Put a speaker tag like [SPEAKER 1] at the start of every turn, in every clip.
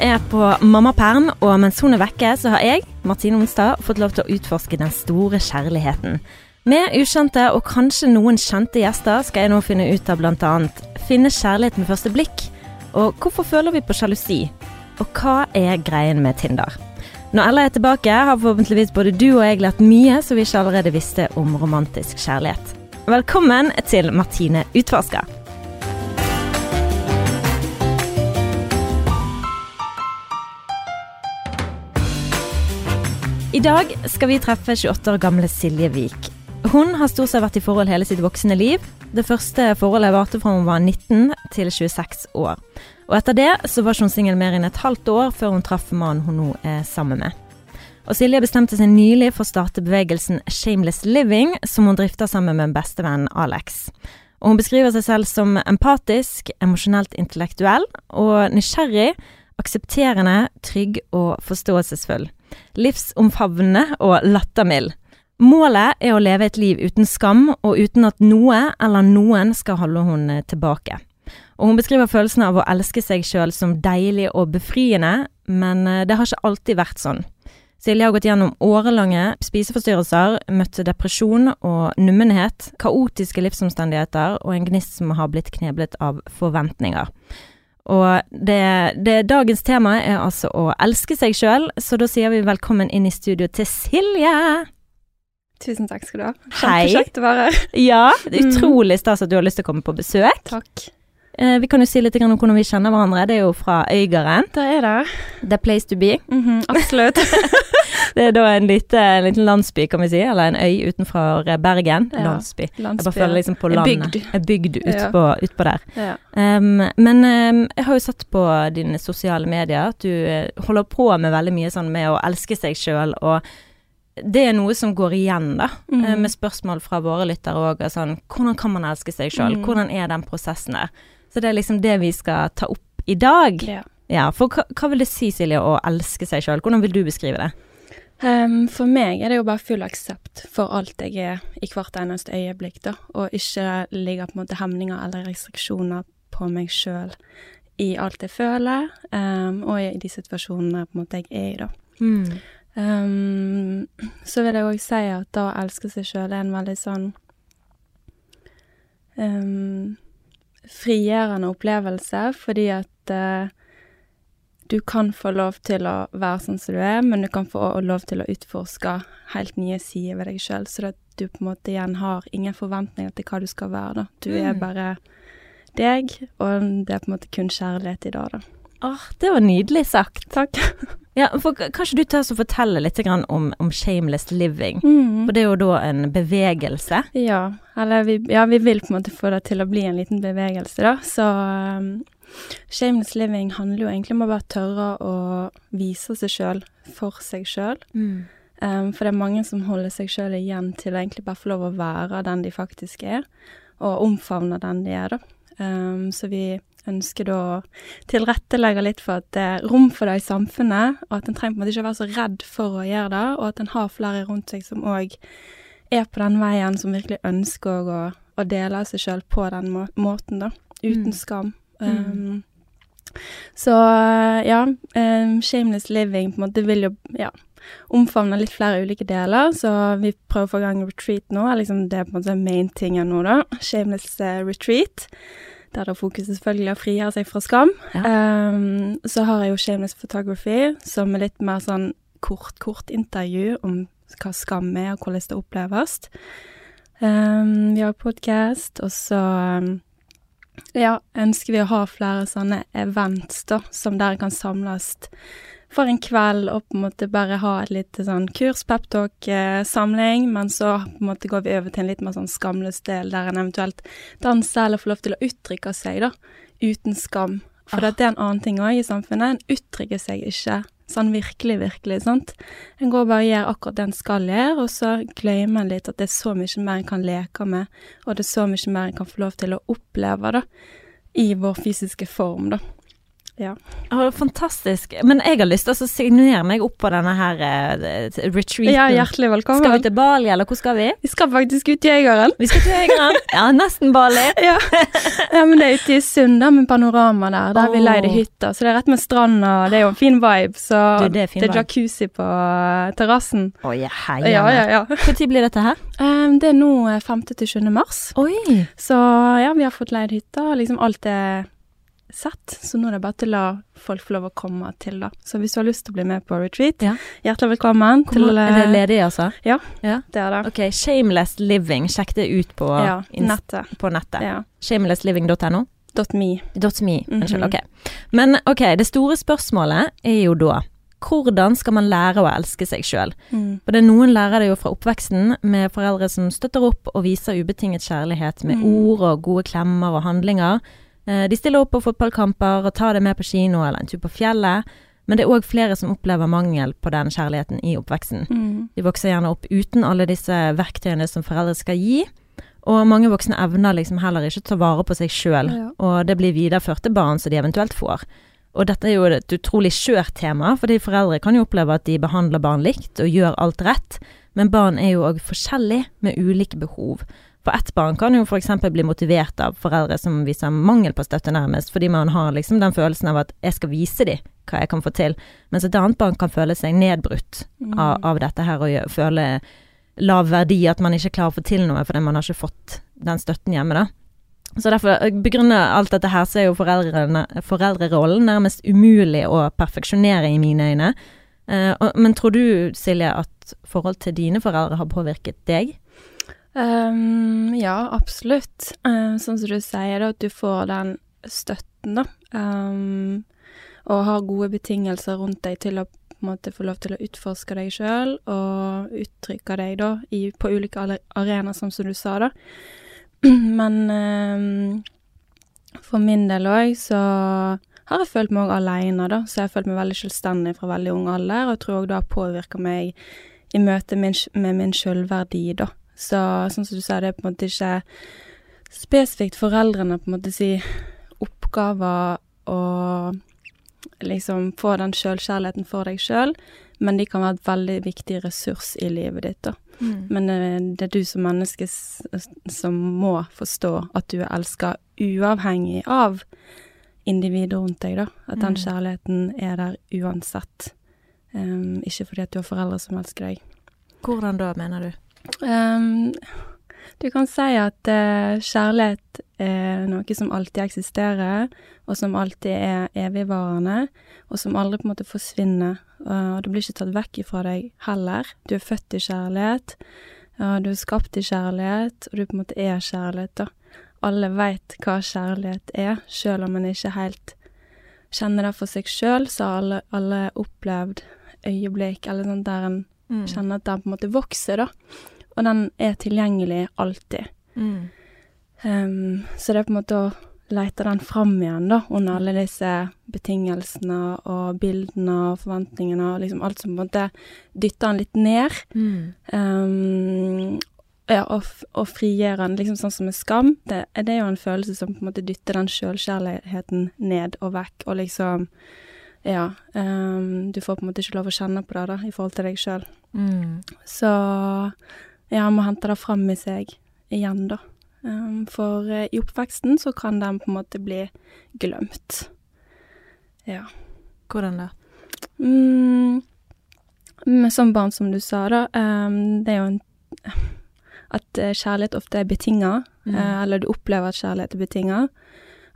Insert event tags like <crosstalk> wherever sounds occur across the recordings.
[SPEAKER 1] er på mammaperm, og mens hun er vekke, så har jeg, Martine Onstad, fått lov til å utforske den store kjærligheten. Med ukjente og kanskje noen kjente gjester skal jeg nå finne ut av bl.a. finne kjærlighet med første blikk, og hvorfor føler vi på sjalusi, og hva er greien med Tinder? Når Ella er tilbake, har forhåpentligvis både du og jeg lært mye som vi ikke allerede visste om romantisk kjærlighet. Velkommen til Martine utforsker. I dag skal vi treffe 28 år gamle Silje Vik. Hun har stort sett vært i forhold hele sitt voksne liv. Det første forholdet varte fra hun var 19 til 26 år. Og etter det så var hun singel mer enn et halvt år før hun traff mannen hun nå er sammen med. Og Silje bestemte seg nylig for å starte bevegelsen Shameless Living, som hun drifter sammen med bestevennen bestevenn Alex. Og hun beskriver seg selv som empatisk, emosjonelt intellektuell og nysgjerrig, aksepterende, trygg og forståelsesfull livsomfavnende og lattermild. Målet er å leve et liv uten skam, og uten at noe eller noen skal holde henne tilbake. Og hun beskriver følelsen av å elske seg sjøl som deilig og befriende, men eh, det har ikke alltid vært sånn. Silje har gått gjennom årelange spiseforstyrrelser, møtt depresjon og nummenhet, kaotiske livsomstendigheter og en gnist som har blitt kneblet av forventninger. Og det, det, dagens tema er altså å elske seg sjøl, så da sier vi velkommen inn i studio til Silje.
[SPEAKER 2] Tusen takk skal du ha. Kjempekjekt å være her.
[SPEAKER 1] Ja, det er utrolig stas at du har lyst til å komme på besøk.
[SPEAKER 2] Takk.
[SPEAKER 1] Eh, vi kan jo si litt om hvordan vi kjenner hverandre. Det er jo fra Øygarden.
[SPEAKER 2] Det er det.
[SPEAKER 1] The place to be.
[SPEAKER 2] Mm -hmm, absolutt. <laughs>
[SPEAKER 1] det er da en liten, liten, landsby, kan vi si, eller en øy utenfor Bergen.
[SPEAKER 2] Ja,
[SPEAKER 1] landsby.
[SPEAKER 2] landsby.
[SPEAKER 1] Jeg bare føler liksom på landet.
[SPEAKER 2] Bygd.
[SPEAKER 1] En bygd utpå
[SPEAKER 2] ja.
[SPEAKER 1] ut der.
[SPEAKER 2] Ja.
[SPEAKER 1] Um, men um, jeg har jo sett på dine sosiale medier at du uh, holder på med veldig mye sånn med å elske seg sjøl og det er noe som går igjen, da, mm. med spørsmål fra våre lyttere òg. Sånn, hvordan kan man elske seg sjøl? Mm. Hvordan er den prosessen der? Så det er liksom det vi skal ta opp i dag.
[SPEAKER 2] Ja.
[SPEAKER 1] ja for hva, hva, vil det si, Silje, å elske seg sjøl? Hvordan vil du beskrive det?
[SPEAKER 2] Um, for meg er det jo bare full aksept for alt jeg er i hvert eneste øyeblikk, da. Og ikke ligge på en måte hemninger eller restriksjoner på meg sjøl i alt jeg føler, um, og i de situasjonene på en måte jeg er i, da.
[SPEAKER 1] Mm.
[SPEAKER 2] Um, så vil jeg òg si at da å elske seg sjøl er en veldig sånn um, frigjørende opplevelse, fordi at uh, du kan få lov til å være sånn som du er, men du kan få lov til å utforske helt nye sider ved deg sjøl, så at du på en måte igjen har ingen forventninger til hva du skal være, da. Du mm. er bare deg, og det er på en måte kun kjærlighet i dag, da.
[SPEAKER 1] Åh, det var nydelig sagt.
[SPEAKER 2] Takk. <laughs>
[SPEAKER 1] ja, for Kanskje du tør å fortelle litt om, om shameless living?
[SPEAKER 2] Mm.
[SPEAKER 1] For det er jo da en bevegelse?
[SPEAKER 2] Ja, eller vi, ja, vi vil på en måte få det til å bli en liten bevegelse, da. Så um, shameless living handler jo egentlig om å bare tørre å vise seg sjøl for seg sjøl.
[SPEAKER 1] Mm.
[SPEAKER 2] Um, for det er mange som holder seg sjøl igjen til å egentlig bare få lov å være den de faktisk er, og omfavne den de er, da. Um, så vi ønsker da å tilrettelegge litt for at det er rom for det i samfunnet, og at en trenger på en måte ikke være så redd for å gjøre det, og at en har flere rundt seg som òg er på den veien, som virkelig ønsker å, å dele seg sjøl på den må måten, da. Uten mm. skam. Um, så ja, um, shameless living på en måte vil jo ja, omfavne litt flere ulike deler, så vi prøver å få i gang retreat nå. Liksom det er på en måte main-tingen nå, da. Shameless uh, retreat. Der da fokuset selvfølgelig å frigjøre seg fra skam.
[SPEAKER 1] Ja.
[SPEAKER 2] Um, så har jeg jo Shameless Photography, som er litt mer sånn kort, kort intervju om hva skam er, og hvordan det oppleves. Um, vi har podkast, og så um, ja, ønsker vi å ha flere sånne events, da, som der kan samles for en kveld og på en måte bare ha et lite sånn kurs, peptalk-samling, men så på en måte går vi over til en litt mer sånn skamløs del, der en eventuelt danser eller får lov til å uttrykke seg, da, uten skam. For ah. det er en annen ting òg i samfunnet. En uttrykker seg ikke sånn virkelig, virkelig, sant. En går bare og gjør akkurat det en skal gjøre, og så glemmer en litt at det er så mye mer en kan leke med, og det er så mye mer en kan få lov til å oppleve, da, i vår fysiske form, da. Ja.
[SPEAKER 1] Oh, fantastisk. Men jeg har lyst til å signere meg opp på denne her uh, retreaten.
[SPEAKER 2] Ja, hjertelig velkommen.
[SPEAKER 1] Skal vi til Bali, eller hvor skal vi?
[SPEAKER 2] Vi skal faktisk ut i Øygarden.
[SPEAKER 1] Vi skal til Øygarden. <laughs> Ja, nesten Bali. <laughs>
[SPEAKER 2] Ja. ja, men det er ute i Sund, med panorama der. Der oh. vi leide hytta. Så det er rett med stranda, det er jo en fin vibe. Så
[SPEAKER 1] Du, det er fin
[SPEAKER 2] det er jacuzzi på eh, terrassen.
[SPEAKER 1] Å, ja, heier
[SPEAKER 2] Ja, ja, ja.
[SPEAKER 1] Når blir dette her?
[SPEAKER 2] Um, det er nå eh, 5. til 7. mars.
[SPEAKER 1] Oi.
[SPEAKER 2] Så ja, vi har fått leid hytta, liksom alt er sett. Så nå er det bare til å la folk få lov å komme til, da. Så hvis du har lyst til å bli med på retreat,
[SPEAKER 1] Ja.
[SPEAKER 2] hjertelig velkommen
[SPEAKER 1] Kom,
[SPEAKER 2] til
[SPEAKER 1] er det
[SPEAKER 2] eh,
[SPEAKER 1] ledig, altså?
[SPEAKER 2] ja.
[SPEAKER 1] ja.
[SPEAKER 2] Det er det.
[SPEAKER 1] Ok, Shameless Living. Sjekk det ut på,
[SPEAKER 2] Ja, nettet.
[SPEAKER 1] på nettet.
[SPEAKER 2] Ja.
[SPEAKER 1] Shamelessliving.no.
[SPEAKER 2] .me.
[SPEAKER 1] .me, unnskyld.
[SPEAKER 2] Mhm.
[SPEAKER 1] Ok. Men ok, det store spørsmålet er jo da hvordan skal man lære å elske seg sjøl?
[SPEAKER 2] Mm.
[SPEAKER 1] For det noen lærer det jo fra oppveksten, med foreldre som støtter opp og viser ubetinget kjærlighet med
[SPEAKER 2] Mm.
[SPEAKER 1] ord og gode klemmer og handlinger. Eh, De stiller opp på fotballkamper og tar det med på kino eller en tur på fjellet. Men det er òg flere som opplever mangel på den kjærligheten i oppveksten.
[SPEAKER 2] Mm.
[SPEAKER 1] De vokser gjerne opp uten alle disse verktøyene som foreldre skal gi. Og mange voksne evner liksom heller ikke å ta vare på seg sjøl,
[SPEAKER 2] Ja.
[SPEAKER 1] og det blir videreført til barn som de eventuelt får. Og dette er jo et utrolig skjørt tema, fordi foreldre kan jo oppleve at de behandler barn likt og gjør alt rett, men barn er jo òg forskjellige med ulike behov. For ett barn kan jo f.eks. bli motivert av foreldre som viser mangel på støtte, nærmest, fordi man har liksom den følelsen av at jeg skal vise dem hva jeg kan få til, mens et annet barn kan føle seg nedbrutt
[SPEAKER 2] Mm.
[SPEAKER 1] av, av dette her og føle lav verdi, at man ikke klarer å få til noe fordi man har ikke fått den støtten hjemme, da. Så derfor, begrunnet alt dette her, så er jo foreldrerollen nærmest umulig å perfeksjonere i mine øyne. Eh, men tror du, Silje, at forhold til dine foreldre har påvirket deg?
[SPEAKER 2] Um, ja, absolutt. Um, sånn som du sier, da, at du får den støtten, da. Um, og har gode betingelser rundt deg til å måte få lov til å utforske deg sjøl og uttrykke deg da i, på ulike arenaer, som, som du sa, da. <clears throat> Men for min del òg så har jeg følt meg aleine, da. Så jeg har følt meg veldig selvstendig fra veldig ung alder, og tror òg det har påvirka meg i møte med min sjølverdi, da. Så sånn som du sa, det er på en måte ikke spesifikt foreldrene på en måte si oppgaver å liksom få den sjølkjærligheten for deg sjøl, men de kan være et veldig viktig ressurs i livet ditt, da. Men eh, det er du som menneske som må forstå at du er elska uavhengig av individet rundt deg, da. At den
[SPEAKER 1] Mm.
[SPEAKER 2] kjærligheten er der uansett. Um, ikke fordi at du har foreldre som elsker deg.
[SPEAKER 1] Hvordan da, mener du?
[SPEAKER 2] Ehm, du kan si at eh, kjærlighet er noe som alltid eksisterer, og som alltid er evigvarende, og som aldri på en måte forsvinner. Og det blir ikke tatt vekk ifra deg heller. Du er født i kjærlighet, uh, du er skapt i kjærlighet, og du på en måte er kjærlighet, da. Alle veit hva kjærlighet er, sjøl om en ikke helt kjenner det for seg sjøl, så har alle, alle opplevd øyeblikk eller sånt der en
[SPEAKER 1] Mm.
[SPEAKER 2] kjenner at den på en måte vokser, da. Og den er tilgjengelig alltid.
[SPEAKER 1] Mm.
[SPEAKER 2] Um, så det er på en måte å lete den fram igjen, da, under alle disse betingelsene og bildene og forventningene og liksom alt som på en måte dytter den litt ned.
[SPEAKER 1] Mm.
[SPEAKER 2] Um, ja, og, og frigjør den, liksom sånn som med skam. Det, det er jo en følelse som på en måte dytter den sjølkjærligheten ned og vekk, og liksom Ja. Um, du får på en måte ikke lov å kjenne på det, da, i forhold til deg sjøl.
[SPEAKER 1] Mm.
[SPEAKER 2] Så ja, må hente det fram i seg igjen, da. Um, for uh, i oppveksten så kan den på en måte bli glemt. Ja.
[SPEAKER 1] Hvordan da?
[SPEAKER 2] Mm, som barn, som du sa, da, um, det er jo en At eh, kjærlighet ofte er betinga,
[SPEAKER 1] Mm.
[SPEAKER 2] Uh, eller du opplever at kjærlighet er betinga.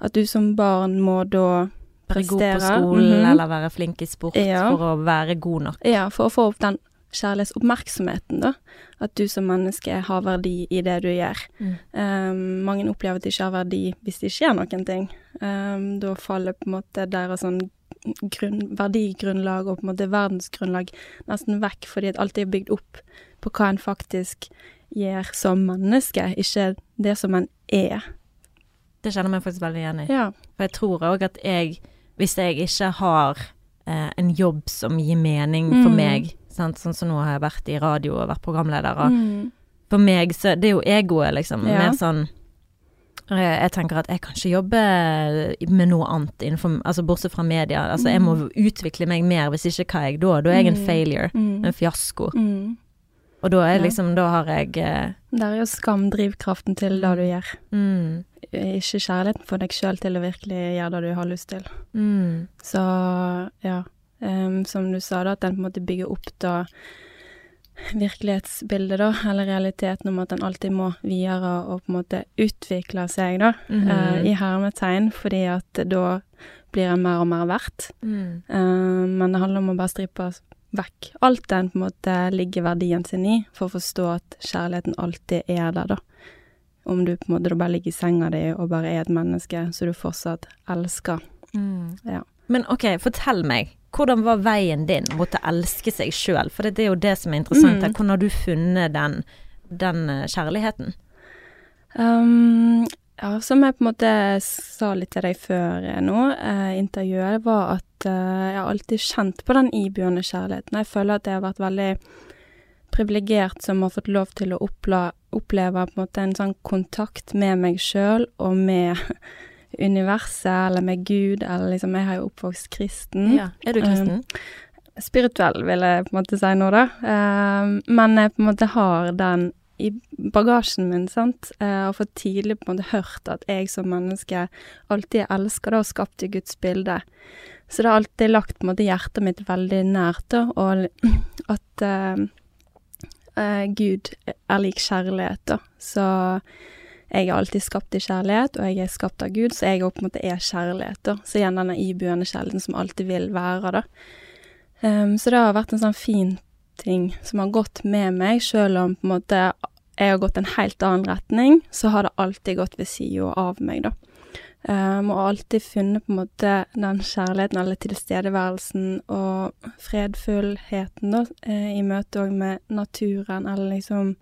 [SPEAKER 2] At du som barn må da
[SPEAKER 1] Være god på
[SPEAKER 2] skolen
[SPEAKER 1] skolen,
[SPEAKER 2] -hmm.
[SPEAKER 1] eller være flink i sport
[SPEAKER 2] Ja.
[SPEAKER 1] for å være god nok.
[SPEAKER 2] Ja, for å få opp den kjærlighetsoppmerksomheten, da. At du som menneske har verdi i det du gjør.
[SPEAKER 1] Mm.
[SPEAKER 2] Um, mange opplever at de ikke har verdi hvis det ikke skjer noen ting. Um, da faller på en måte deres sånn grunn, verdigrunnlag og på en måte verdensgrunnlag nesten vekk, fordi at alt er bygd opp på hva en faktisk gjør som menneske, ikke det som en er.
[SPEAKER 1] Det kjenner jeg meg faktisk veldig igjen i.
[SPEAKER 2] Ja.
[SPEAKER 1] For jeg tror òg at jeg, hvis jeg ikke har eh, en jobb som gir mening for
[SPEAKER 2] Mm.
[SPEAKER 1] meg, sant? sånn som nå har jeg vært i radio og vært programleder, og
[SPEAKER 2] Mm.
[SPEAKER 1] for meg så Det er jo egoet, liksom.
[SPEAKER 2] Ja.
[SPEAKER 1] Mer sånn Eh, Jeg tenker at jeg kan ikke jobbe med noe annet innenfor Altså bortsett fra media. Altså jeg må utvikle meg mer, hvis ikke hva er jeg da? Da er jeg en
[SPEAKER 2] Mm.
[SPEAKER 1] failure.
[SPEAKER 2] Mm.
[SPEAKER 1] En fiasko.
[SPEAKER 2] Mm.
[SPEAKER 1] Og da er liksom Da har jeg eh,
[SPEAKER 2] Der er jo skam drivkraften til det du gjør.
[SPEAKER 1] mm,
[SPEAKER 2] Ikke kjærligheten for deg sjøl til å virkelig gjøre det du har lyst til.
[SPEAKER 1] mm,
[SPEAKER 2] Så ja, um, som du sa, da, at den på en måte bygger opp da virkelighetsbildet, da, eller realiteten om at en alltid må videre og på en måte utvikle seg, da,
[SPEAKER 1] mm
[SPEAKER 2] -hmm. uh, i hermetegn, fordi at da blir en mer og mer verdt.
[SPEAKER 1] mm,
[SPEAKER 2] Uh, men det handler om å bare stripe vekk alt den på en måte ligger verdien sin i, for å forstå at kjærligheten alltid er der, da. Om du på en måte bare ligger i senga di og bare er et menneske så du fortsatt elsker.
[SPEAKER 1] mm.
[SPEAKER 2] Ja.
[SPEAKER 1] Men ok, fortell meg. Hvordan var veien din mot å elske seg sjøl? For det er jo det som er interessant her.
[SPEAKER 2] Mm.
[SPEAKER 1] Hvordan har du funnet den, den eh, kjærligheten?
[SPEAKER 2] Um, ja, som jeg på en måte sa litt til deg før eh, nå, eh, intervjuet, var at eh, jeg har alltid kjent på den iboende kjærligheten. Jeg føler at jeg har vært veldig privilegert som har fått lov til å oppla, oppleve på en måte en sånn kontakt med meg sjøl og med <laughs> universet, eller med Gud, eller liksom Jeg har jo oppvokst kristen.
[SPEAKER 1] Ja. Er du kristen?
[SPEAKER 2] spirituell, vil jeg på en måte si nå, da. Eh, men jeg på en måte har den i bagasjen min, sant. Eh, og for tidlig på en måte hørt at jeg som menneske alltid er elska og skapt i Guds bilde. Så det har alltid lagt på en måte hjertet mitt veldig nært, da, og <clears throat> at uh, uh, Gud er lik kjærlighet, da. Så jeg er alltid skapt i kjærlighet, og jeg er skapt av Gud, så jeg er på en måte er kjærlighet, da. Så igjen denne iboende kjærligheten som alltid vil være, da. Um, så det har vært en sånn fin ting som har gått med meg, selv om på en måte jeg har gått en helt annen retning, så har det alltid gått ved sida av meg, da. Um, og alltid funnet på en måte den kjærligheten eller tilstedeværelsen og fredfullheten, da, eh, i møte òg med naturen, eller liksom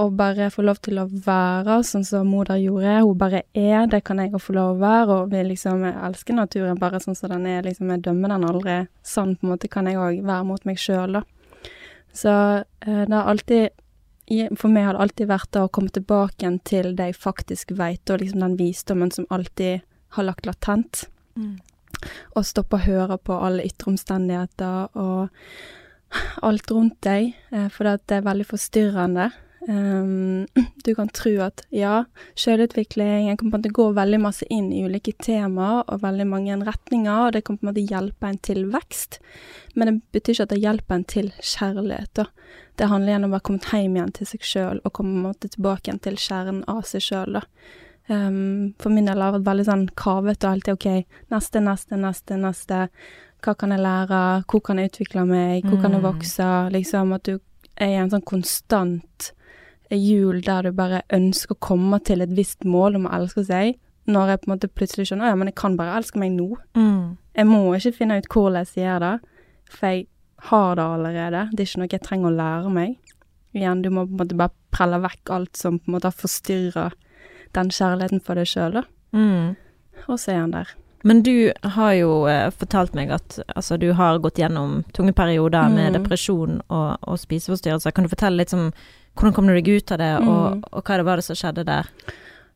[SPEAKER 2] å bare få lov til å være sånn som moder gjorde. Hun bare er, det kan jeg òg få lov å være. Og vi liksom elsker naturen bare sånn som den er, liksom jeg dømmer den aldri. Sånn på en måte kan jeg òg være mot meg sjøl, da. Så eh, det har alltid For meg har det alltid vært da å komme tilbake igjen til det jeg faktisk veit, og liksom den visdommen som alltid har lagt latent.
[SPEAKER 1] Mm.
[SPEAKER 2] Og stoppe å høre på alle ytre omstendigheter og alt rundt deg, eh, for det er veldig forstyrrende. Um, <clears throat> du kan tro at ja, selvutvikling En kan på en måte gå veldig masse inn i ulike temaer og veldig mange retninger, og det kan på en måte hjelpe en til vekst, men det betyr ikke at det hjelper en til kjærlighet. da. Det handler igjen om å være kommet hjem igjen til seg sjøl og komme på en måte tilbake igjen til kjernen av seg sjøl. Um, for min del har vært veldig sånn kavete og alltid OK, neste, neste, neste, neste. Hva kan jeg lære? Hvor kan jeg utvikle meg? Hvor kan jeg
[SPEAKER 1] Mm.
[SPEAKER 2] vokse? Liksom at du er i en sånn konstant hjul der du bare ønsker å komme til et visst mål om å elske seg, når jeg på en måte plutselig skjønner ja, men jeg kan bare elske meg nå.
[SPEAKER 1] Mm.
[SPEAKER 2] Jeg må ikke finne ut hvordan jeg gjør det, for jeg har det allerede. Det er ikke noe jeg trenger å lære meg. Igjen, du må på en måte bare prelle vekk alt som på en måte har forstyrra den kjærligheten for deg sjøl, da.
[SPEAKER 1] Mm.
[SPEAKER 2] Og så er han der.
[SPEAKER 1] Men du har jo eh, fortalt meg at altså, du har gått gjennom tunge perioder med
[SPEAKER 2] Mm.
[SPEAKER 1] depresjon og, og spiseforstyrrelser. Kan du fortelle litt om hvordan kom du deg ut av det, og,
[SPEAKER 2] Mm.
[SPEAKER 1] og hva det var det som skjedde der?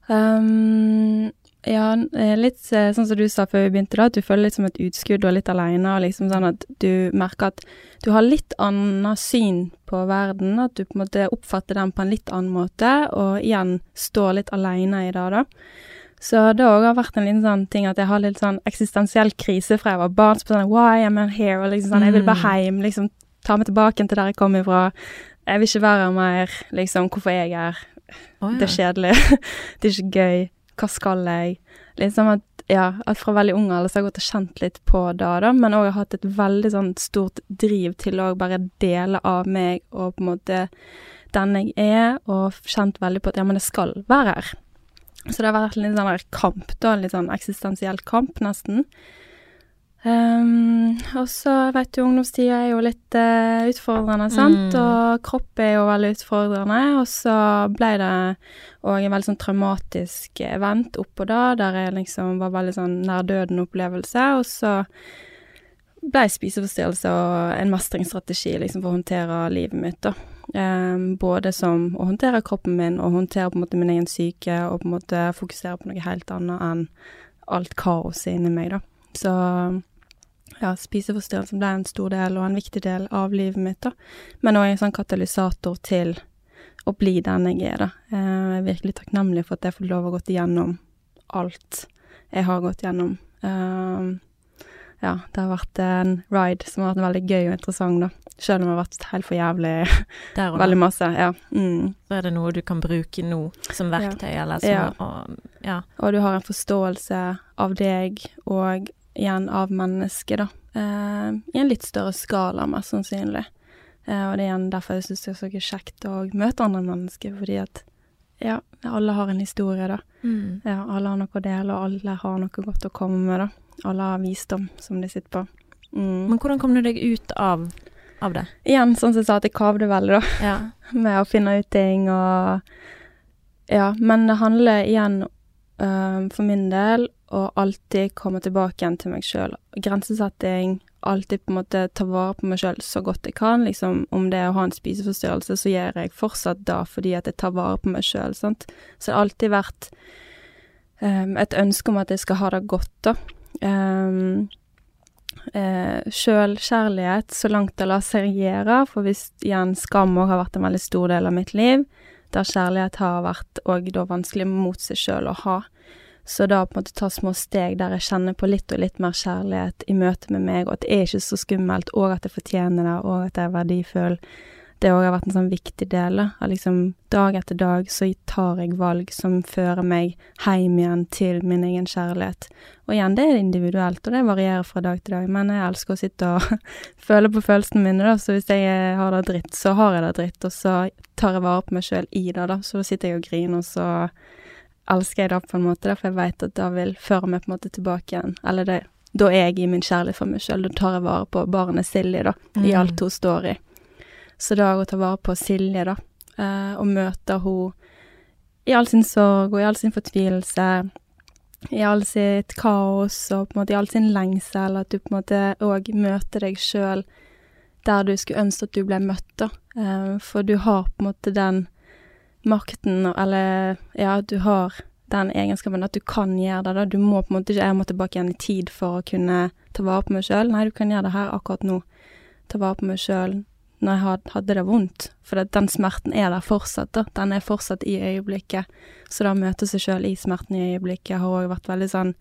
[SPEAKER 2] Um, ja, eh, litt eh, sånn som du sa før vi begynte, da, at du føler litt som et utskudd og litt aleine, og liksom sånn at du merker at du har litt annet syn på verden, at du på en måte oppfatter den på en litt annen måte, og igjen står litt aleine i det, da. Så det òg har vært en liten sånn ting at jeg har litt sånn eksistensiell krise fra jeg var barn. Så sånn Why am I here? Og liksom sånn, jeg vil bare hjem, liksom ta meg tilbake til der jeg kom ifra. Jeg vil ikke være her mer, liksom, hvorfor er jeg her?
[SPEAKER 1] Oh, ja.
[SPEAKER 2] Det er kjedelig. <laughs> det er ikke gøy. Hva skal jeg? Liksom at, ja, at fra veldig ung alder så har jeg gått og kjent litt på det, da, men òg har hatt et veldig sånn stort driv til å bare dele av meg og på en måte den jeg er, og kjent veldig på at ja, men jeg skal være her. Så det har vært en litt sånn kamp, da, litt sånn eksistensiell kamp, nesten. Um, og så vet du, ungdomstida er jo litt uh, utfordrende, sant,
[SPEAKER 1] Mm.
[SPEAKER 2] og kropp er jo veldig utfordrende, og så ble det òg en veldig sånn traumatisk event oppå da, der jeg liksom var veldig sånn nær døden-opplevelse, og så ble spiseforstyrrelse og en mestringsstrategi liksom for å håndtere livet mitt, da. Eh, både som å håndtere kroppen min, og håndtere på en måte min egen syke, og på en måte fokusere på noe helt annet enn alt kaoset inni meg, da. Så ja, spiseforstyrrelsen ble en stor del og en viktig del av livet mitt, da. Men òg en sånn katalysator til å bli den jeg er, da. Eh, Jeg er virkelig takknemlig for at jeg får lov å gå igjennom alt jeg har gått gjennom. Eh, ja, det har vært en ride som har vært veldig gøy og interessant, da. Selv om det har vært helt for jævlig <laughs> veldig masse. Ja. Mm.
[SPEAKER 1] Så er det noe du kan bruke nå som verktøy, eller som
[SPEAKER 2] Ja.
[SPEAKER 1] Og, Ja.
[SPEAKER 2] Og du har en forståelse av deg og igjen av mennesket, da. Eh, I en litt større skala, mest sannsynlig. Eh, og det er igjen derfor jeg syns det er så kjekt å møte andre mennesker, fordi at ja, alle har en historie, da.
[SPEAKER 1] Mm.
[SPEAKER 2] Ja, alle har noe å dele, og alle har noe godt å komme med, da. Alle har visdom som de sitter på. Mm.
[SPEAKER 1] Men hvordan kom du deg ut av, av det?
[SPEAKER 2] Igjen, sånn som jeg sa, at jeg kavde veldig, da.
[SPEAKER 1] Ja. <laughs>
[SPEAKER 2] med å finne ut ting og Ja, men det handler igjen um, for min del å alltid komme tilbake igjen til meg sjøl. Grensesetting, alltid på en måte ta vare på meg sjøl så godt jeg kan. Liksom om det er å ha en spiseforstyrrelse, så gjør jeg fortsatt det fordi at jeg tar vare på meg sjøl. Så det har alltid vært um, et ønske om at jeg skal ha det godt, da. Um, eh, Sjølkjærlighet så langt det lar seg gjøre, for hvis igjen skam òg har vært en veldig stor del av mitt liv, der kjærlighet har vært òg da vanskelig mot seg sjøl å ha. Så da på en måte ta små steg der jeg kjenner på litt og litt mer kjærlighet i møte med meg, og at det er ikke så skummelt, og at jeg fortjener det, og at jeg er verdifull. Det òg har vært en sånn viktig del. At liksom dag etter dag så tar jeg valg som fører meg hjem igjen til min egen kjærlighet. Og igjen, det er individuelt, og det varierer fra dag til dag, men jeg elsker å sitte og <laughs> føle på følelsene mine, da. Så hvis jeg har det dritt, så har jeg det dritt, og så tar jeg vare på meg sjøl i det, da. Så da sitter jeg og griner, og så elsker jeg det på en måte, da, for jeg veit at det vil føre meg på en måte tilbake igjen. Eller det Da er jeg i min kjærlighet for meg sjøl, da tar jeg vare på barnet Silje, da, i
[SPEAKER 1] Mm.
[SPEAKER 2] alt hun står i. Så da å ta vare på Silje, da, eh, og møte henne i all sin sorg og i all sin fortvilelse, i all sitt kaos og på en måte i all sin lengsel, at du på en måte òg møter deg sjøl der du skulle ønske at du ble møtt, da. Eh, for du har på en måte den makten, eller ja, du har den egenskapen at du kan gjøre det, da. Du må på en måte ikke Jeg må tilbake igjen i tid for å kunne ta vare på meg sjøl. Nei, du kan gjøre det her akkurat nå. Ta vare på meg sjøl når jeg hadde det vondt. For den smerten er der fortsatt, da. Den er fortsatt i øyeblikket. Så da å møte seg sjøl i smerten i øyeblikket har òg vært veldig sånn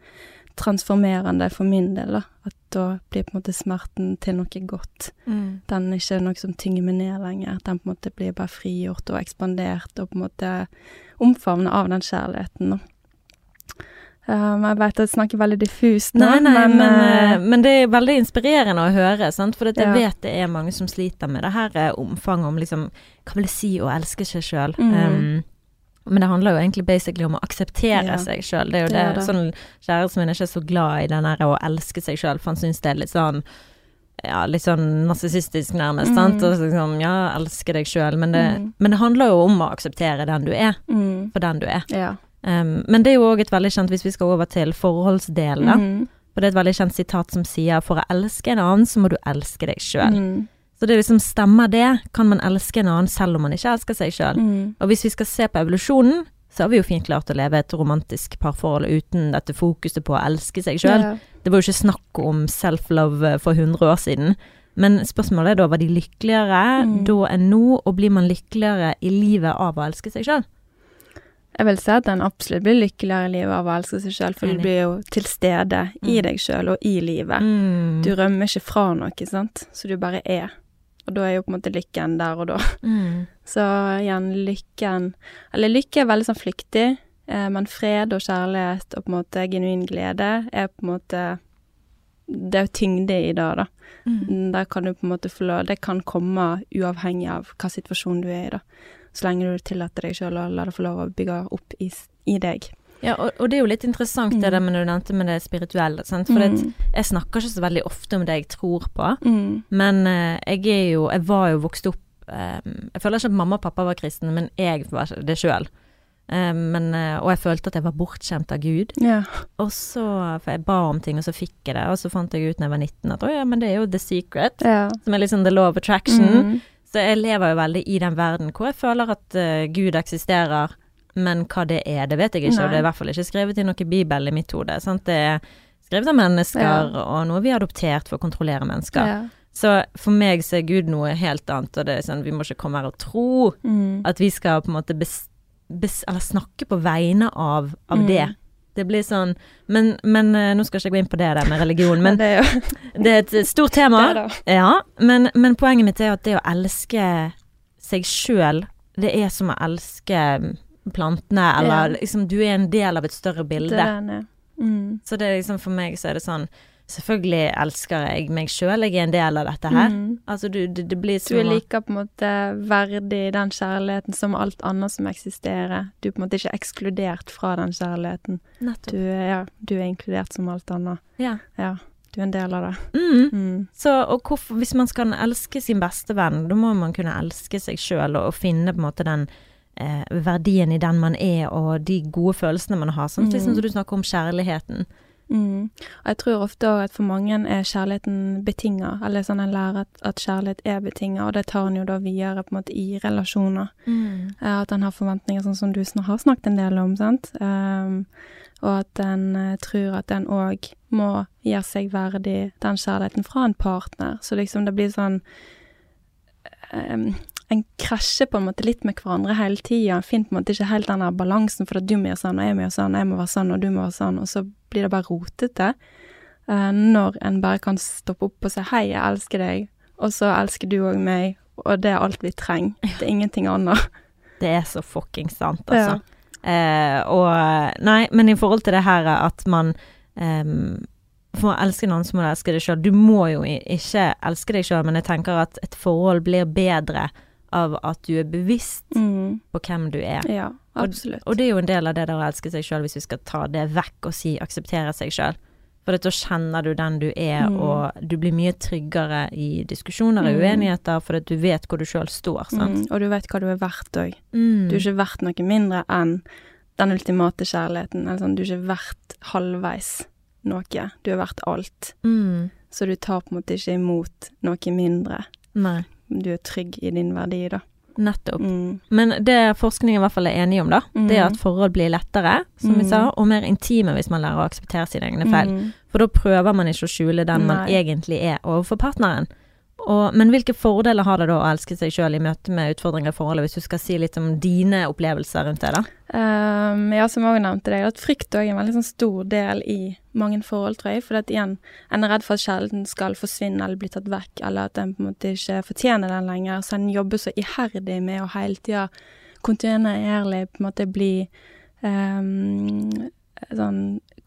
[SPEAKER 2] transformerende for min del, da. At da blir på en måte smerten til noe godt.
[SPEAKER 1] Mm.
[SPEAKER 2] Den er ikke noe som tynger meg ned lenger. Den på en måte blir bare frigjort og ekspandert, og på en måte omfavnet av den kjærligheten, da. Um, jeg vet at jeg snakker veldig diffust nå,
[SPEAKER 1] Nei, nei, men,
[SPEAKER 2] men,
[SPEAKER 1] eh, men det er veldig inspirerende å høre, sant? for jeg
[SPEAKER 2] Ja.
[SPEAKER 1] vet det er mange som sliter med det her eh, omfanget om liksom Hva vil det si å elske seg sjøl?
[SPEAKER 2] Mhm.
[SPEAKER 1] men det handler jo egentlig basically om å akseptere
[SPEAKER 2] Ja.
[SPEAKER 1] seg sjøl. Det er jo
[SPEAKER 2] Det
[SPEAKER 1] det,
[SPEAKER 2] det.
[SPEAKER 1] sånn Kjæresten min er ikke så glad i den derre å elske seg sjøl, for han syns det er litt sånn ja, litt sånn narsissistisk nærmest,
[SPEAKER 2] Mm.
[SPEAKER 1] sant. Og liksom, ja, elske deg sjøl, men, det-
[SPEAKER 2] Mhm.
[SPEAKER 1] men det handler jo om å akseptere den du er,
[SPEAKER 2] mm,
[SPEAKER 1] for den du er.
[SPEAKER 2] Ja.
[SPEAKER 1] Um, men det er jo òg et veldig kjent, hvis vi skal over til forholdsdelen, da.
[SPEAKER 2] -hmm.
[SPEAKER 1] Og det er et veldig kjent sitat som sier for å elske en annen, så må du elske deg sjøl.
[SPEAKER 2] Mm,
[SPEAKER 1] Så det liksom stemmer det, kan man elske en annen selv om man ikke elsker seg sjøl.
[SPEAKER 2] mm,
[SPEAKER 1] Og hvis vi skal se på evolusjonen, så har vi jo fint klart å leve et romantisk parforhold uten dette fokuset på å elske seg sjøl.
[SPEAKER 2] ja.
[SPEAKER 1] Det var jo ikke snakk om self-love for 100 år siden. Men spørsmålet er da, var de lykkeligere
[SPEAKER 2] Mm.
[SPEAKER 1] da enn nå, og blir man lykkeligere i livet av å elske seg sjøl?
[SPEAKER 2] Jeg vil si at en absolutt blir lykkeligere i livet av å elske seg sjøl, for
[SPEAKER 1] Enig.
[SPEAKER 2] du blir jo til stede i
[SPEAKER 1] Mm.
[SPEAKER 2] deg sjøl og i livet.
[SPEAKER 1] Mm.
[SPEAKER 2] Du rømmer ikke fra noe, sant, så du bare er. Og da er jo på en måte lykken der og da.
[SPEAKER 1] Mm. <laughs>
[SPEAKER 2] Så igjen, lykken Eller lykke er veldig sånn flyktig, eh, men fred og kjærlighet og på en måte genuin glede er på en måte Det er jo tyngde i det, da.
[SPEAKER 1] Mm.
[SPEAKER 2] Der kan du på en måte få lov Det kan komme uavhengig av hva situasjonen du er i, da. Så lenge du tillater deg sjøl å la det få lov å bygge opp i, i deg.
[SPEAKER 1] Ja, og, og det er jo litt interessant det
[SPEAKER 2] Mm.
[SPEAKER 1] der med når du nevnte med det spirituelle, sant. For det,
[SPEAKER 2] Mm.
[SPEAKER 1] jeg snakker ikke så veldig ofte om det jeg tror på,
[SPEAKER 2] Mm.
[SPEAKER 1] men eh, jeg er jo Jeg var jo vokst opp eh, Jeg føler ikke at mamma og pappa var kristne, men jeg var det sjøl. men, eh, og jeg følte at jeg var bortskjemt av Gud.
[SPEAKER 2] Ja.
[SPEAKER 1] Og så For jeg ba om ting, og så fikk jeg det, og så fant jeg ut når jeg var 19 at å ja, men det er jo the secret,
[SPEAKER 2] ja.
[SPEAKER 1] som er liksom the law of attraction.
[SPEAKER 2] Mm.
[SPEAKER 1] Så jeg lever jo veldig i den verden hvor jeg føler at uh, Gud eksisterer, men hva det er, det vet jeg ikke,
[SPEAKER 2] Nei.
[SPEAKER 1] og det er i hvert fall ikke skrevet i noe bibel i mitt hode. Sant? Det er skrevet av mennesker, og noe vi har adoptert for å kontrollere mennesker.
[SPEAKER 2] Ja.
[SPEAKER 1] Så for meg så er Gud noe helt annet, og det er sånn, vi må ikke komme her og tro
[SPEAKER 2] Mm.
[SPEAKER 1] at vi skal på en måte bes, bes, eller snakke på vegne av, av
[SPEAKER 2] Mm.
[SPEAKER 1] det. Det blir sånn Men, men eh, nå skal ikke jeg gå inn på det der med religion, men <laughs>
[SPEAKER 2] det er jo <laughs>
[SPEAKER 1] det er et stort
[SPEAKER 2] det,
[SPEAKER 1] tema. Ja, men, men poenget mitt er at det å elske seg sjøl, det er som å elske plantene, eller
[SPEAKER 2] Ja.
[SPEAKER 1] liksom Du er en del av et større bilde.
[SPEAKER 2] Det er er. Mm.
[SPEAKER 1] Så det er liksom for meg så er det sånn Selvfølgelig elsker jeg meg sjøl, jeg er en del av dette her.
[SPEAKER 2] Mm.
[SPEAKER 1] Altså du, det, det blir
[SPEAKER 2] Du er like på en måte verdig den kjærligheten som alt annet som eksisterer. Du er på en måte ikke ekskludert fra den kjærligheten.
[SPEAKER 1] Nettopp.
[SPEAKER 2] Du er, ja, du er inkludert som alt annet.
[SPEAKER 1] Ja.
[SPEAKER 2] Ja, du er en del av det.
[SPEAKER 1] Mm.
[SPEAKER 2] Mm.
[SPEAKER 1] Så, og hvorfor, hvis man skal elske sin beste venn, da må man kunne elske seg sjøl og, og finne på en måte den eh, verdien i den man er, og de gode følelsene man har. Sånn
[SPEAKER 2] Mm.
[SPEAKER 1] liksom som du snakker om kjærligheten.
[SPEAKER 2] Mm. Og jeg tror ofte òg at for mange er kjærligheten betinga, eller sånn en lærer at, at kjærlighet er betinga, og det tar en jo da videre på en måte i relasjoner. Eh, At en har forventninger, sånn som du har snakket en del om, sant. Um, og at en uh, tror at en òg må gjøre seg verdig den kjærligheten fra en partner. Så liksom det blir sånn um, En krasjer på en måte litt med hverandre hele tida. En finner på en måte ikke helt den balansen, for at du må gjøre sånn, og jeg må gjøre sånn, jeg må være sånn, og du må være sånn, og så blir det bare rotete. Eh, når en bare kan stoppe opp og si 'hei, jeg elsker deg', og så elsker du òg meg, og det er alt vi trenger. <laughs> Det er ingenting annet.
[SPEAKER 1] Det er så fuckings sant, altså. Eh, og Nei, men i forhold til det her at man ehm, For å elske noen så må du elske deg sjøl. Du må jo ikke elske deg sjøl, men jeg tenker at et forhold blir bedre av at du er bevisst
[SPEAKER 2] Mm.
[SPEAKER 1] på hvem du er.
[SPEAKER 2] Ja, absolutt.
[SPEAKER 1] Og det er jo en del av det der å elske seg sjøl, hvis vi skal ta det vekk og si akseptere seg sjøl. For da kjenner du den du er,
[SPEAKER 2] Mm.
[SPEAKER 1] og du blir mye tryggere i diskusjoner og
[SPEAKER 2] Mm.
[SPEAKER 1] uenigheter, for du vet hvor du sjøl står, sant.
[SPEAKER 2] mm. Og du vet hva du er verdt òg.
[SPEAKER 1] Mm.
[SPEAKER 2] Du er ikke verdt noe mindre enn den ultimate kjærligheten. Eller sånn, du er ikke verdt halvveis noe. Du er verdt alt.
[SPEAKER 1] Mm.
[SPEAKER 2] Så du tar på en måte ikke imot noe mindre.
[SPEAKER 1] Nei,
[SPEAKER 2] Du er trygg i din verdi, da.
[SPEAKER 1] nettopp.
[SPEAKER 2] Mm.
[SPEAKER 1] Men det forskningen i hvert fall er enig om, da, det er
[SPEAKER 2] Mm.
[SPEAKER 1] at forhold blir lettere, som vi
[SPEAKER 2] Mm.
[SPEAKER 1] sa, og mer intime hvis man lærer å akseptere sine egne feil.
[SPEAKER 2] Mm.
[SPEAKER 1] For da prøver man ikke å skjule den man egentlig er overfor partneren. Og, men hvilke fordeler har det da å elske seg sjøl i møte med utfordringer i forholdet, hvis du skal si litt om dine opplevelser rundt det, da?
[SPEAKER 2] Um, ja, som også nevnte deg, at frykt òg er en veldig sånn stor del i mange forhold, tror jeg. For at igjen, en er redd for at kjærligheten skal forsvinne eller bli tatt vekk, eller at en på en måte ikke fortjener den lenger. Så en jobber så iherdig med å hele tida kontinuerlig på en måte bli um, sånn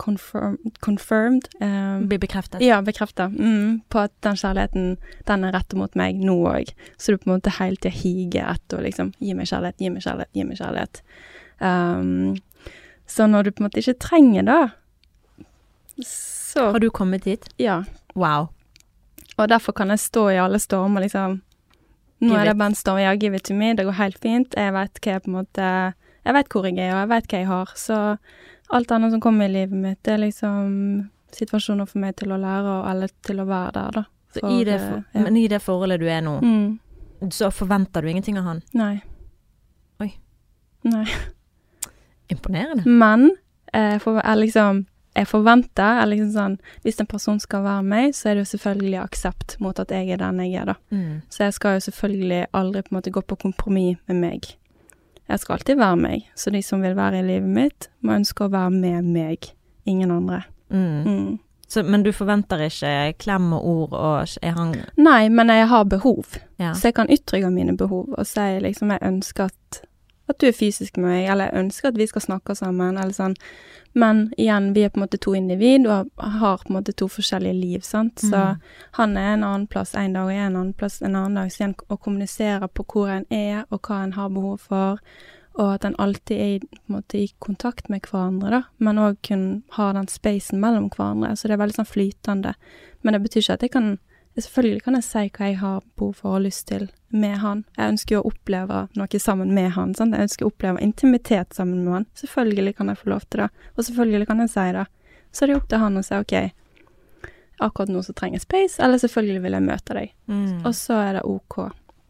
[SPEAKER 2] confirm, confirmed. Um,
[SPEAKER 1] Bli bekreftet.
[SPEAKER 2] ja, bekrefta. Mm, på at den kjærligheten, den er rettet mot meg nå òg. Så du på en måte hele tida higer etter å liksom Gi meg kjærlighet, gi meg kjærlighet, gi meg kjærlighet. Um, så når du på en måte ikke trenger det, så
[SPEAKER 1] Har du kommet dit?
[SPEAKER 2] Ja.
[SPEAKER 1] Wow.
[SPEAKER 2] Og derfor kan jeg stå i alle stormer, liksom. Nå
[SPEAKER 1] Give
[SPEAKER 2] er det bare en storm. Ja, give it to me. Det går helt fint. Jeg vet hva jeg på en måte Jeg vet hvor jeg er, og jeg vet hva jeg har. Så alt annet som kommer i livet mitt, det er liksom situasjoner for meg til å lære, og eller til å være der, da.
[SPEAKER 1] Så
[SPEAKER 2] For,
[SPEAKER 1] i det, for,
[SPEAKER 2] ja.
[SPEAKER 1] Men i det forholdet du er nå,
[SPEAKER 2] Mm.
[SPEAKER 1] så forventer du ingenting av han.
[SPEAKER 2] Nei.
[SPEAKER 1] Oi.
[SPEAKER 2] Nei.
[SPEAKER 1] Imponerende.
[SPEAKER 2] Men eh, for, jeg liksom Jeg forventer er liksom sånn Hvis en person skal være meg, så er det jo selvfølgelig aksept mot at jeg er den jeg er, da.
[SPEAKER 1] Mm.
[SPEAKER 2] Så jeg skal jo selvfølgelig aldri på en måte gå på kompromiss med meg. Jeg skal alltid være meg, så de som vil være i livet mitt, må ønske å være med meg, ingen andre.
[SPEAKER 1] Mm.
[SPEAKER 2] Mm.
[SPEAKER 1] Så, men du forventer ikke klem og ord, og er han
[SPEAKER 2] Nei, men jeg har behov,
[SPEAKER 1] Ja.
[SPEAKER 2] så jeg kan uttrykke mine behov og si liksom jeg ønsker at, at du er fysisk med meg, eller jeg ønsker at vi skal snakke sammen, eller sånn. Men igjen, vi er på en måte to individ og har på en måte to forskjellige liv, sant. Så
[SPEAKER 1] Mm.
[SPEAKER 2] han er en annen plass en dag, og jeg er en annen plass en annen dag. Så igjen å kommunisere på hvor en er, og hva en har behov for, og at en alltid er i, måte, i kontakt med hverandre, da. Men òg kun ha den spacen mellom hverandre. Så det er veldig sånn flytende. Men det betyr ikke at jeg kan Selvfølgelig kan jeg si hva jeg har behov for og lyst til med han. Jeg ønsker jo å oppleve noe sammen med han. Sant? Jeg ønsker å oppleve intimitet sammen med han. Selvfølgelig kan jeg få lov til det, og selvfølgelig kan jeg si det. Så er det opp til han å si OK, akkurat nå så trenger jeg space, eller selvfølgelig vil jeg møte deg.
[SPEAKER 1] mm.
[SPEAKER 2] Og så er det OK.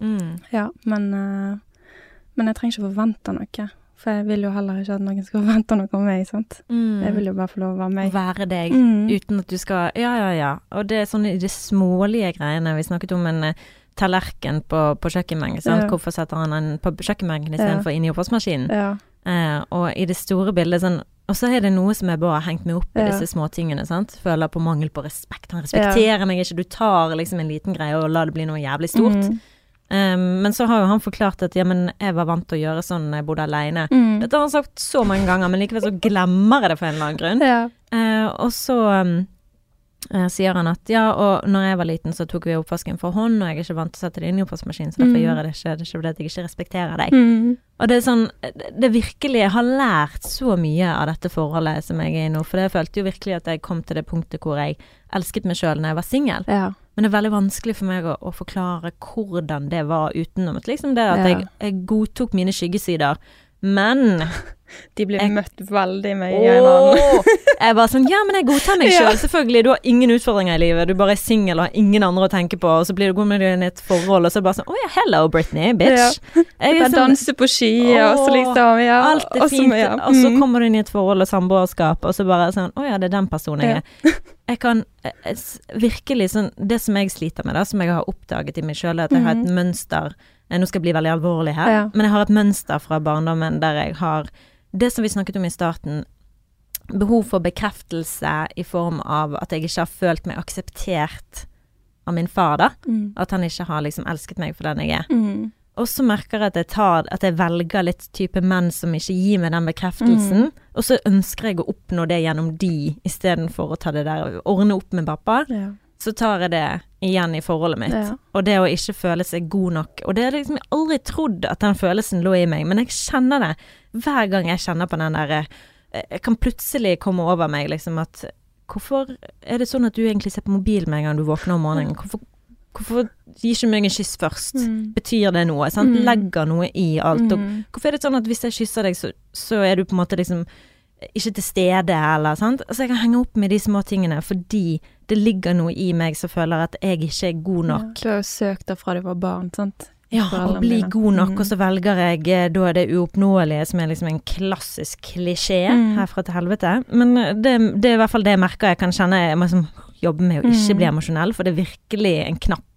[SPEAKER 1] Mm.
[SPEAKER 2] Ja, men, eh, men jeg trenger ikke forvente noe. For jeg vil jo heller ikke at noen skal <laughs> forvente noe om meg, sant.
[SPEAKER 1] Mm.
[SPEAKER 2] Jeg vil jo bare få lov å være meg.
[SPEAKER 1] være deg.
[SPEAKER 2] Mm.
[SPEAKER 1] Uten at du skal Ja, ja, ja. Og det er sånn i de smålige greiene. Vi snakket om en eh, tallerken på, på kjøkkenbenken. sant?
[SPEAKER 2] Ja.
[SPEAKER 1] Hvorfor setter han den på kjøkkenbenken
[SPEAKER 2] Ja.
[SPEAKER 1] istedenfor inn i oppvaskmaskinen?
[SPEAKER 2] Ja.
[SPEAKER 1] Eh, og i det store bildet sånn Og så er det noe som jeg bare har hengt meg opp i
[SPEAKER 2] Ja.
[SPEAKER 1] disse småtingene. sant? Føler på mangel på respekt. Han respekterer meg ikke. Du tar liksom en liten greie og lar det bli noe jævlig stort.
[SPEAKER 2] Mm.
[SPEAKER 1] Eh, men så har jo han forklart at ja, men jeg var vant til å gjøre sånn når jeg bodde aleine.
[SPEAKER 2] Mm.
[SPEAKER 1] Dette har han sagt så mange ganger, men likevel så glemmer jeg det for en eller annen grunn.
[SPEAKER 2] Ja.
[SPEAKER 1] Uh, og så um, uh, sier han at ja, og når jeg var liten så tok vi oppvasken for hånd, og jeg er ikke vant til å sette det inn i oppvaskmaskinen, så derfor
[SPEAKER 2] Mm.
[SPEAKER 1] gjør jeg det ikke. Det er ikke fordi jeg ikke respekterer deg.
[SPEAKER 2] Mm.
[SPEAKER 1] Og det er sånn det, det virkelig Jeg har lært så mye av dette forholdet som jeg er i nå, for jeg følte jo virkelig at jeg kom til det punktet hvor jeg elsket meg sjøl når jeg var singel.
[SPEAKER 2] ja.
[SPEAKER 1] Men det er veldig vanskelig for meg å, å forklare hvordan det var utenom liksom det at
[SPEAKER 2] Ja.
[SPEAKER 1] jeg, jeg godtok mine skyggesider. Men <laughs>
[SPEAKER 2] De blir
[SPEAKER 1] Jeg-
[SPEAKER 2] møtt veldig mye i! <laughs>
[SPEAKER 1] Jeg bare sånn Ja, men jeg godtar meg <laughs> sjøl, selv, selvfølgelig. Du har ingen utfordringer i livet. Du bare er singel og har ingen andre å tenke på, og så blir du god med deg i et forhold, og så er det bare sånn Å ja, hello, Britney, bitch. Jeg er
[SPEAKER 2] Bare
[SPEAKER 1] sånn,
[SPEAKER 2] danser på ski, og så liksom Ja.
[SPEAKER 1] alt er
[SPEAKER 2] og så-
[SPEAKER 1] fint,
[SPEAKER 2] ja.
[SPEAKER 1] og så
[SPEAKER 2] Mm.
[SPEAKER 1] kommer du inn i et forhold og samboerskap, og så bare sånn Å ja, det er den personen jeg er. Jeg kan eh, virkelig sånn Det som jeg sliter med, da, som jeg har oppdaget i meg sjøl, er at jeg har et
[SPEAKER 2] Mhm.
[SPEAKER 1] mønster eh, Nå skal jeg bli veldig alvorlig her,
[SPEAKER 2] Ja.
[SPEAKER 1] men jeg har et mønster fra barndommen der jeg har Det som vi snakket om i starten, behov for bekreftelse i form av at jeg ikke har følt meg akseptert av min far, da.
[SPEAKER 2] Mm.
[SPEAKER 1] At han ikke har liksom elsket meg for den jeg er.
[SPEAKER 2] Mm.
[SPEAKER 1] Og så merker jeg at jeg, tar, at jeg velger litt type menn som ikke gir meg den bekreftelsen. Og så ønsker jeg å oppnå det gjennom de, istedenfor å ta det der ordne opp med pappa.
[SPEAKER 2] Ja.
[SPEAKER 1] Så tar jeg det igjen i forholdet mitt.
[SPEAKER 2] Ja.
[SPEAKER 1] Og det å ikke føle seg god nok. Og det har liksom jeg aldri trodd at den følelsen lå i meg, men jeg kjenner det hver gang jeg kjenner på den derre Jeg kan plutselig komme over meg liksom at Hvorfor er det sånn at du egentlig ser på mobilen med en gang du våkner om morgenen? Hvorfor, hvorfor gir ikke du meg en kyss først?
[SPEAKER 2] Mm.
[SPEAKER 1] Betyr det noe? Sant?
[SPEAKER 2] Mm.
[SPEAKER 1] Legger noe i alt.
[SPEAKER 2] Mm.
[SPEAKER 1] hvorfor er det sånn at hvis jeg kysser deg, så, så er du på en måte liksom ikke til stede, eller sant. Så jeg kan henge opp med de små tingene fordi det ligger noe i meg som føler at jeg ikke er god nok.
[SPEAKER 2] Ja, du har jo søkt det fra du var barn, sant?
[SPEAKER 1] Ja, å bli
[SPEAKER 2] mine.
[SPEAKER 1] god nok,
[SPEAKER 2] Mm.
[SPEAKER 1] og så velger jeg eh, da det uoppnåelige, som er liksom en klassisk klisjé
[SPEAKER 2] Mm.
[SPEAKER 1] herfra til helvete. Men eh, det, det er i hvert fall det jeg merker jeg kan kjenne jeg må liksom jobbe med å ikke
[SPEAKER 2] Mm.
[SPEAKER 1] bli emosjonell, for det er virkelig en knapp,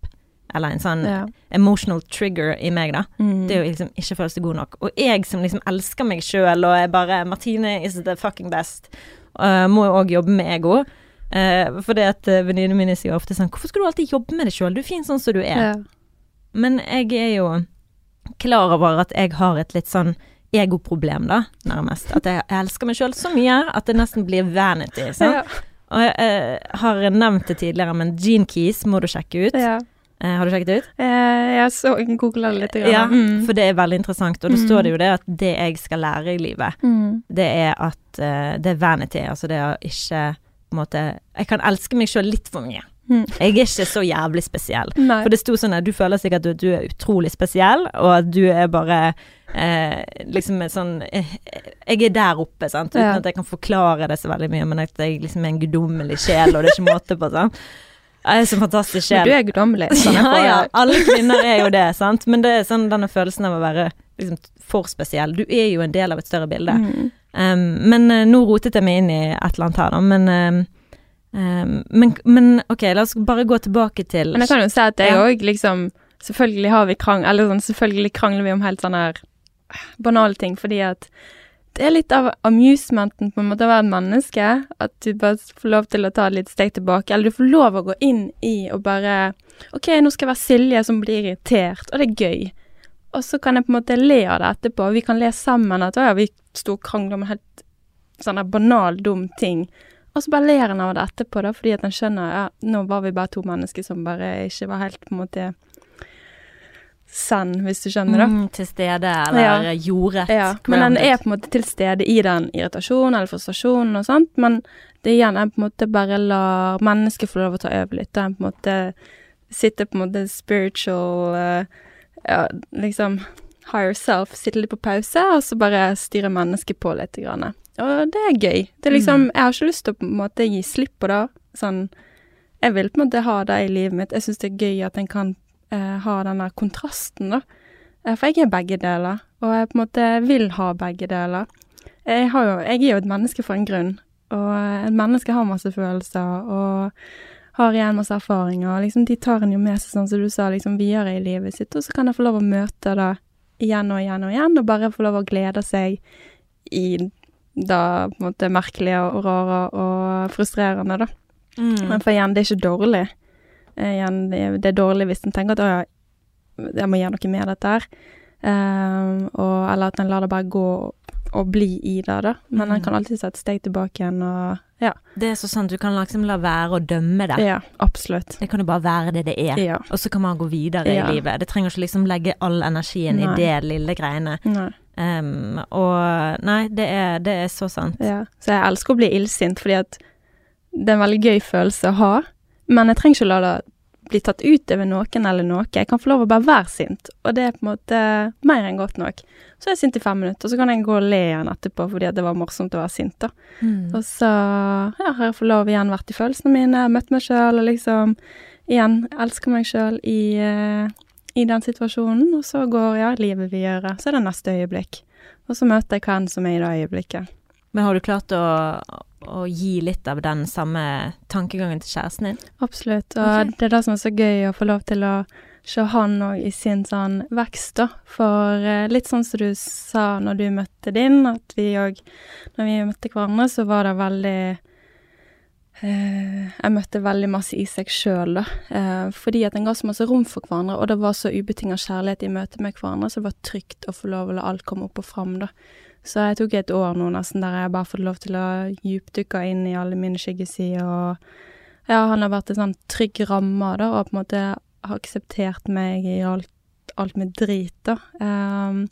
[SPEAKER 1] eller en sånn
[SPEAKER 2] Ja.
[SPEAKER 1] emotional trigger i meg, da.
[SPEAKER 2] Mm.
[SPEAKER 1] Det er jo liksom ikke føle seg god nok. Og jeg som liksom elsker meg sjøl og er bare Martine is the fucking best, uh, må jo òg jobbe med ego. Uh, for det at uh, venninnene mine sier ofte sånn Hvorfor skal du alltid jobbe med deg sjøl? Du er fin sånn som du er.
[SPEAKER 2] ja.
[SPEAKER 1] Men jeg er jo klar over at jeg har et litt sånn egoproblem, da, nærmest. At jeg, jeg elsker meg sjøl så mye at det nesten blir vanity. Sant?
[SPEAKER 2] Ja.
[SPEAKER 1] Og jeg eh, har nevnt det tidligere, men Gene Keys må du sjekke ut.
[SPEAKER 2] ja.
[SPEAKER 1] Eh, har du sjekket det ut?
[SPEAKER 2] Eh, Jeg så googla det litt. grann.
[SPEAKER 1] Ja,
[SPEAKER 2] Mm.
[SPEAKER 1] for det er veldig interessant. Og
[SPEAKER 2] Mm.
[SPEAKER 1] står det jo det at det jeg skal lære i livet,
[SPEAKER 2] Mm.
[SPEAKER 1] det er at uh, det er vanity. Altså det å ikke på en måte Jeg kan elske meg sjøl litt for mye.
[SPEAKER 2] Mm.
[SPEAKER 1] Jeg er ikke så jævlig spesiell.
[SPEAKER 2] Nei.
[SPEAKER 1] For det sto sånn at du føler sikkert at du er utrolig spesiell, og at du er bare eh, liksom sånn eh, Jeg er der oppe, sant, uten
[SPEAKER 2] Ja.
[SPEAKER 1] at jeg kan forklare det så veldig mye, men at jeg liksom er en guddommelig sjel, og det er ikke måte på, sant. Jeg er så fantastisk sjel.
[SPEAKER 2] Men du er guddommelig. sånn <laughs>
[SPEAKER 1] Ja, ja. Alle kvinner er jo det, sant. Men det er sånn denne følelsen av å være liksom for spesiell. Du er jo en del av et større bilde.
[SPEAKER 2] Mm.
[SPEAKER 1] Um, men uh, nå rotet jeg meg inn i et eller annet her, da. Men, um, um, men, men ok, la oss bare gå tilbake til
[SPEAKER 2] Men jeg kan jo si at jeg
[SPEAKER 1] Ja.
[SPEAKER 2] òg liksom Selvfølgelig har vi krang... Eller sånn, selvfølgelig krangler vi om helt sånne her banale ting, fordi at det er litt av amusementen på en måte å være et menneske. At du bare får lov til å ta et litt steg tilbake. Eller du får lov å gå inn i og bare OK, nå skal jeg være Silje som blir irritert, og det er gøy. Og så kan jeg på en måte le av det etterpå. Vi kan le sammen at å ja, vi sto og krangla om en helt sånn banal, dum ting. Og så bare ler en av det etterpå, da, fordi at en skjønner ja, nå var vi bare to mennesker som bare ikke var helt på en måte send, hvis du skjønner, da.
[SPEAKER 1] mm, til stede, eller
[SPEAKER 2] Ja.
[SPEAKER 1] jordet.
[SPEAKER 2] Ja, men den er på en måte til stede i den irritasjonen eller frustrasjonen og sånt, men det er igjen en på en måte bare lar mennesket få lov å ta over litt, og en på en måte sitte på en måte spiritual eh, ja, liksom higher self, sitte litt på pause, og så bare styre mennesket på litt. Grann. Og det er gøy. Det er liksom, Jeg har ikke lyst til å på en måte gi slipp på det. Sånn, jeg vil på en måte ha det i livet mitt. Jeg syns det er gøy at en kan ha den der kontrasten, da. Eh, for jeg er begge deler, og jeg på en måte vil ha begge deler. Jeg, har jo, jeg er jo et menneske for en grunn, og et menneske har masse følelser og har igjen masse erfaringer, og liksom de tar en jo med seg, sånn som du sa, liksom videre i livet sitt, og så kan jeg få lov å møte det igjen og igjen og igjen, og bare få lov å glede seg i det på en måte merkelige og rare og frustrerende, da.
[SPEAKER 1] Mm.
[SPEAKER 2] Men for igjen, det er ikke dårlig. Eh, igjen, det er, dårlig hvis en tenker at å ja, jeg må gjøre noe med dette her. Ehm, og, eller at en lar det bare gå og bli i det, da. Men en
[SPEAKER 1] Mm.
[SPEAKER 2] kan alltid ta et steg tilbake igjen og Ja.
[SPEAKER 1] Det er så sant, du kan liksom la være å dømme det.
[SPEAKER 2] Ja, absolutt.
[SPEAKER 1] Det kan jo bare være det det er.
[SPEAKER 2] Ja.
[SPEAKER 1] Og så kan man gå videre
[SPEAKER 2] Ja.
[SPEAKER 1] i livet. Det trenger ikke liksom legge all energien
[SPEAKER 2] Nei.
[SPEAKER 1] i det lille greiene.
[SPEAKER 2] Nei.
[SPEAKER 1] Um, og nei, det er, det er så sant.
[SPEAKER 2] Ja. Så jeg elsker å bli illsint, fordi at det er en veldig gøy følelse å ha. Men jeg trenger ikke å la det bli tatt ut over noen eller noe. Jeg kan få lov å bare være sint, og det er på en måte mer enn godt nok. Så er jeg sint i fem minutter, og så kan jeg gå og le igjen etterpå fordi det var morsomt å være sint, da.
[SPEAKER 1] Mm.
[SPEAKER 2] Og så ja, har jeg fått lov igjen vært i følelsene mine, møtt meg sjøl og liksom igjen elsker meg sjøl i, eh, i den situasjonen. Og så går ja, livet videre. Så er det neste øyeblikk. Og så møter jeg hva enn som er i det øyeblikket.
[SPEAKER 1] Men har du klart å, å gi litt av den samme tankegangen til kjæresten din?
[SPEAKER 2] Absolutt. Og
[SPEAKER 1] okay.
[SPEAKER 2] det er det som er så gøy å få lov til å se han òg i sin sånn vekst, da. For eh, litt sånn som du sa når du møtte din, at vi òg Når vi møtte hverandre, så var det veldig eh, Jeg møtte veldig masse i seg sjøl, da. Eh, fordi at en ga så masse rom for hverandre, og det var så ubetinga kjærlighet i møte med hverandre, så det var trygt å få lov å la alt komme opp og fram, da. Så jeg tok et år nå nesten der jeg bare fått lov til å djupdykke inn i alle mine skyggesider, og ja, han har vært en sånn trygg ramme, da, og på en måte har akseptert meg i alt, alt med drit, da. Um,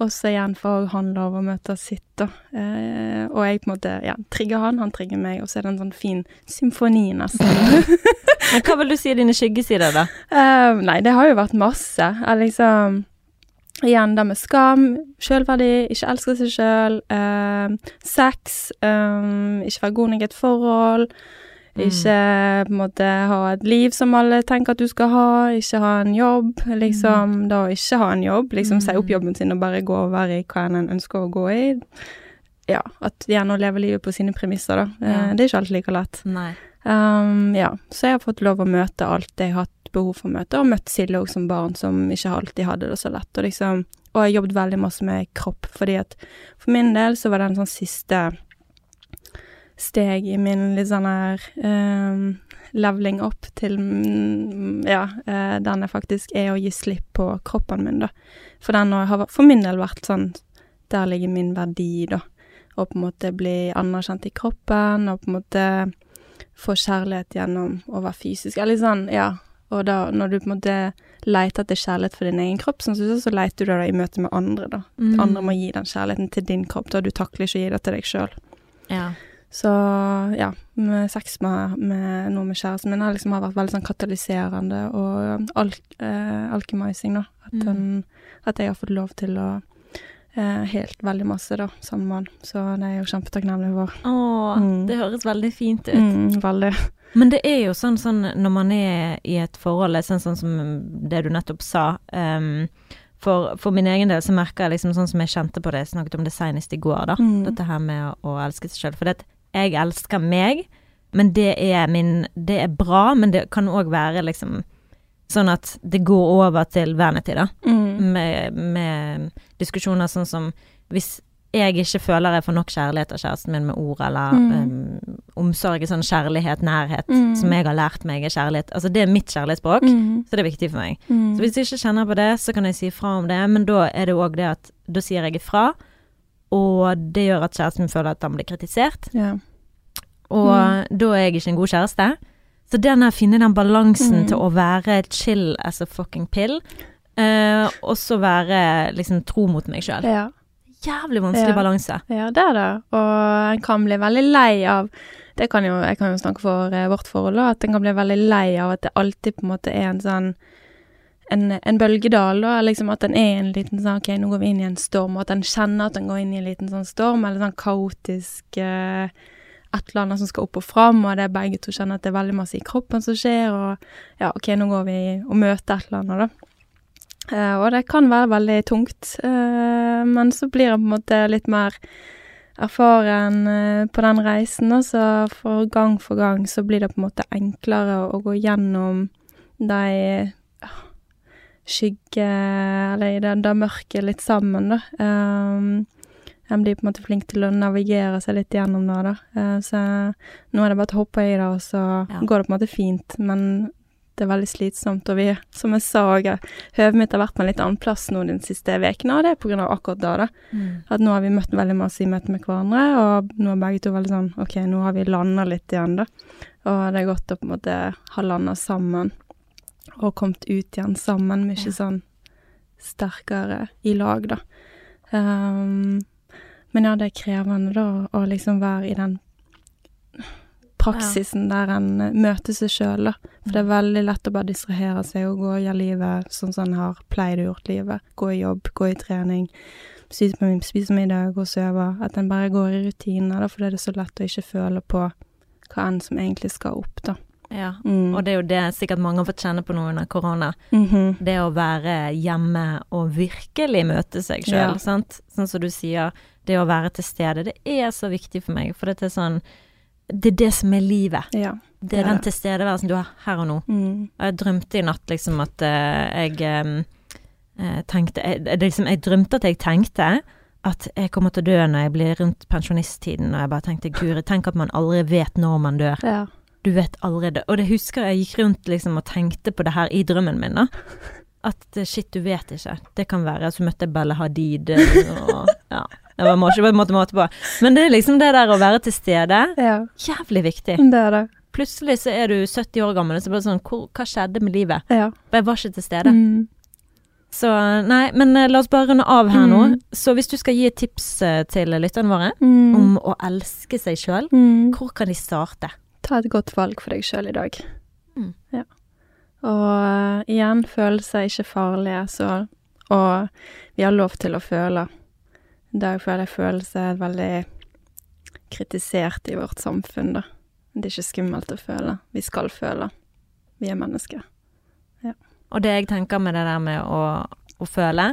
[SPEAKER 2] også igjen for han lov å møte sitt, da. Uh, og jeg på en måte, ja, trigger han, han trigger meg, og så er det en sånn fin symfoni, nesten. <laughs>
[SPEAKER 1] Men hva vil du si er dine skyggesider, da?
[SPEAKER 2] Eh, nei, det har jo vært masse. Jeg liksom Igjen det med skam, sjølverdi, ikke elske seg sjøl, sex, eh, ikke være god nok i et forhold,
[SPEAKER 1] Mm.
[SPEAKER 2] ikke på en måte ha et liv som alle tenker at du skal ha, ikke ha en jobb, liksom da å ikke ha en jobb, liksom si opp
[SPEAKER 1] Mm.
[SPEAKER 2] jobben sin og bare gå og være i hva en ønsker å gå i. Ja, at igjen å leve livet på sine premisser, da. Eh,
[SPEAKER 1] Ja.
[SPEAKER 2] Det er ikke alltid like lett.
[SPEAKER 1] Nei.
[SPEAKER 2] Um, ja, så jeg har fått lov å møte alt jeg har hatt behov for å møte, og møtt Silje òg som barn som ikke alltid hadde det så lett. Og liksom, og jeg har jobbet veldig masse med kropp, fordi at for min del så var det en sånn siste steg i min litt sånn her um, leveling opp til mm, ja, eh, den jeg faktisk er å gi slipp på kroppen min, da. For den har for min del vært sånn Der ligger min verdi, da. Å på en måte bli anerkjent i kroppen, og på en måte få kjærlighet gjennom å være fysisk. Eller sånn, ja. Og da, når du på en måte leter etter kjærlighet for din egen kropp, sånn du så leter du det i møte med andre, da.
[SPEAKER 1] Mm.
[SPEAKER 2] Andre må gi den kjærligheten til din kropp, da. Du takler ikke å gi det til deg sjøl.
[SPEAKER 1] Ja.
[SPEAKER 2] Så ja, med sex med, med noe med kjæresten min har liksom vært veldig sånn katalyserende og alk, eh, alchemizing, da. At,
[SPEAKER 1] Mm.
[SPEAKER 2] den, at jeg har fått lov til å eh, helt veldig masse, da, sammen med han. Så det er jo kjempetakknemlig for.
[SPEAKER 1] Å,
[SPEAKER 2] Mm.
[SPEAKER 1] det høres veldig fint ut.
[SPEAKER 2] Mm, veldig.
[SPEAKER 1] Men det er jo sånn, sånn når man er i et forhold, det sånn, sånn som det du nettopp sa. um, for, for min egen del så merker jeg liksom sånn som jeg kjente på det, jeg snakket om det senest i går, da.
[SPEAKER 2] Mm.
[SPEAKER 1] Dette her med å, å elske seg sjøl. For det jeg elsker meg, men det er min Det er bra, men det kan òg være liksom sånn at det går over til vanity, da.
[SPEAKER 2] Mm.
[SPEAKER 1] Med, med diskusjoner sånn som hvis jeg ikke føler jeg får nok kjærlighet av kjæresten min med ord eller
[SPEAKER 2] Mm.
[SPEAKER 1] um, omsorg, sånn kjærlighet, nærhet,
[SPEAKER 2] Mm.
[SPEAKER 1] som jeg har lært meg er kjærlighet. Altså det er mitt kjærlighetsspråk,
[SPEAKER 2] Mm.
[SPEAKER 1] så det er viktig for meg.
[SPEAKER 2] Mm.
[SPEAKER 1] Så hvis jeg ikke kjenner på det, så kan jeg si fra om det, men da er det òg det at da sier jeg ifra, og det gjør at kjæresten min føler at han blir kritisert,
[SPEAKER 2] Ja.
[SPEAKER 1] og da er jeg ikke en god kjæreste. Så den å finne den balansen
[SPEAKER 2] Mm.
[SPEAKER 1] til å være chill as a fucking pill, eh, og så være liksom tro mot meg sjøl.
[SPEAKER 2] ja.
[SPEAKER 1] Jævlig vanskelig
[SPEAKER 2] Ja.
[SPEAKER 1] balanse.
[SPEAKER 2] Ja, det er det. Og en kan bli veldig lei av det kan jo, Jeg kan jo snakke for eh, vårt forhold, at en kan bli veldig lei av at det alltid på en måte er en sånn en, en bølgedal, da. Liksom at en er en liten sånn OK, nå går vi inn i en storm, og at en kjenner at en går inn i en liten sånn storm, eller sånn kaotisk eh, et eller annet som skal opp og fram, og det er begge to kjenner at det er veldig masse i kroppen som skjer, og ja, OK, nå går vi og møter et eller annet, da. Eh, og det kan være veldig tungt, eh, men så blir jeg på en måte litt mer erfaren eh, på den reisen, og så for gang for gang så blir det på en måte enklere å, gå gjennom de ja, skygge... Eller i det, det mørket litt sammen, da. Um, en blir på en måte flink til å navigere seg litt gjennom det, da. Uh, så nå er det bare å hoppe i det, og så
[SPEAKER 1] Ja.
[SPEAKER 2] går det på en måte fint. Men det er veldig slitsomt, og vi, som jeg sa høvet mitt har vært på en litt annen plass nå de siste uken, og det er av akkurat da, da.
[SPEAKER 1] Mm.
[SPEAKER 2] At nå har vi møtt veldig masse i møte med hverandre, og nå er begge to veldig sånn OK, nå har vi landa litt igjen, da. Og det er godt å på en måte ha landa sammen, og kommet ut igjen sammen, mye
[SPEAKER 1] Ja.
[SPEAKER 2] sånn sterkere i lag, da. Um, men ja, det er krevende, da, å liksom være i den praksisen der en eh, møter seg sjøl, da. For det er veldig lett å bare distrahere seg og gå og gjøre livet sånn som en har pleid å gjort livet. Gå i jobb, gå i trening, spise, middag og sove. At en bare går i rutiner, da, for det er så lett å ikke føle på hva enn som egentlig skal opp, da.
[SPEAKER 1] Ja.
[SPEAKER 2] Mm.
[SPEAKER 1] Og det er jo det sikkert mange har fått kjenne på nå under korona.
[SPEAKER 2] Mhm.
[SPEAKER 1] Det å være hjemme og virkelig møte seg sjøl,
[SPEAKER 2] Ja.
[SPEAKER 1] sant. Sånn som du sier, det å være til stede, det er så viktig for meg. For det er sånn Det er det som er livet.
[SPEAKER 2] Ja.
[SPEAKER 1] Det er
[SPEAKER 2] Ja.
[SPEAKER 1] den tilstedeværelsen du har her og nå.
[SPEAKER 2] Mm.
[SPEAKER 1] Og Jeg drømte i natt liksom at uh, jeg eh, tenkte jeg, det liksom, jeg drømte at jeg tenkte at jeg kommer til å dø når jeg blir rundt pensjonisttiden, og jeg bare tenkte guri, tenk at man aldri vet når man dør.
[SPEAKER 2] Ja.
[SPEAKER 1] Du vet aldri. Og det husker jeg gikk rundt liksom og tenkte på det her i drømmen min, da. At shit, du vet ikke. Det kan være. Så møtte jeg Bella Hadid og ja. Det var måte, måte på. Men det er liksom det der å være til stede.
[SPEAKER 2] ja.
[SPEAKER 1] Jævlig viktig.
[SPEAKER 2] Det er det.
[SPEAKER 1] Plutselig så er du 70 år gammel, og så blir det sånn hvor, Hva skjedde med livet?
[SPEAKER 2] Ja.
[SPEAKER 1] Jeg var ikke til stede.
[SPEAKER 2] Mm.
[SPEAKER 1] Så nei, men eh, la oss bare runde av her nå.
[SPEAKER 2] Mm.
[SPEAKER 1] Så hvis du skal gi et tips eh, til lytterne våre
[SPEAKER 2] Mm.
[SPEAKER 1] om å elske seg sjøl,
[SPEAKER 2] Mm.
[SPEAKER 1] hvor kan de starte?
[SPEAKER 2] Ta et godt valg for deg sjøl i dag.
[SPEAKER 1] Mm.
[SPEAKER 2] Ja. Og eh, igjen, følelser er ikke farlige, så Og vi har lov til å føle. Dag føler jeg føler seg veldig kritisert i vårt samfunn, da. Det er ikke skummelt å føle. Vi skal føle. Vi er mennesker.
[SPEAKER 1] Og det jeg tenker med det der med å, å føle,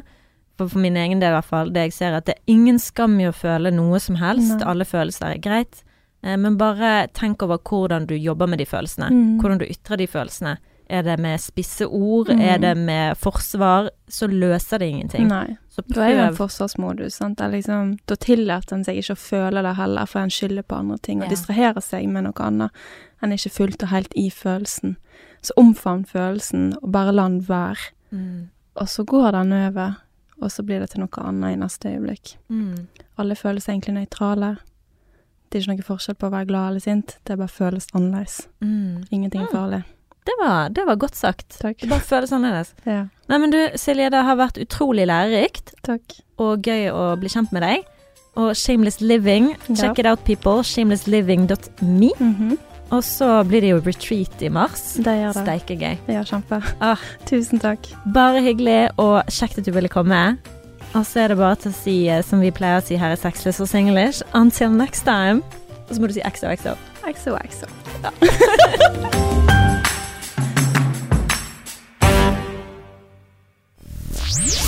[SPEAKER 1] for, for min egen del i hvert fall, det jeg ser er at det er ingen skam i å føle noe som helst.
[SPEAKER 2] Nei.
[SPEAKER 1] Alle følelser er greit. Eh, men bare tenk over hvordan du jobber med de følelsene.
[SPEAKER 2] Mm.
[SPEAKER 1] Hvordan du ytrer de følelsene. Er det med spisse ord?
[SPEAKER 2] Mm.
[SPEAKER 1] Er det med forsvar? Så løser det ingenting.
[SPEAKER 2] Nei.
[SPEAKER 1] Så
[SPEAKER 2] Da er jo en forsvarsmodus. Sant? Liksom, da tillater en seg ikke å føle det heller, for en skylder på andre ting og
[SPEAKER 1] Ja.
[SPEAKER 2] distraherer seg med noe annet. En er ikke fullt og helt i følelsen. Så omfavn følelsen, og bare la den være.
[SPEAKER 1] Mm.
[SPEAKER 2] Og så går den over, og så blir det til noe annet i neste øyeblikk.
[SPEAKER 1] Mm.
[SPEAKER 2] Alle føles egentlig nøytrale. Det er ikke noe forskjell på å være glad eller sint, det bare føles annerledes.
[SPEAKER 1] Mm.
[SPEAKER 2] Ingenting er farlig.
[SPEAKER 1] Det, var, det var godt sagt.
[SPEAKER 2] Takk.
[SPEAKER 1] Det bare føles annerledes.
[SPEAKER 2] Ja,
[SPEAKER 1] Nei, men du Silje, det har vært utrolig lærerikt
[SPEAKER 2] takk.
[SPEAKER 1] og gøy å bli kjent med deg. Og Shameless Living, check
[SPEAKER 2] Ja.
[SPEAKER 1] it out people. Shamelessliving.me.
[SPEAKER 2] Mhm.
[SPEAKER 1] Og så blir det jo retreat i mars.
[SPEAKER 2] Det gjør det.
[SPEAKER 1] Steike gøy.
[SPEAKER 2] Ja, kjempe.
[SPEAKER 1] Ah.
[SPEAKER 2] Tusen takk.
[SPEAKER 1] Bare hyggelig og kjekt at du ville komme. Og så er det bare til å si, eh, som vi pleier å si her i Sexless og Singlish, until next time. Og så må du si exo, exo. Exo, exo.
[SPEAKER 2] XOXO.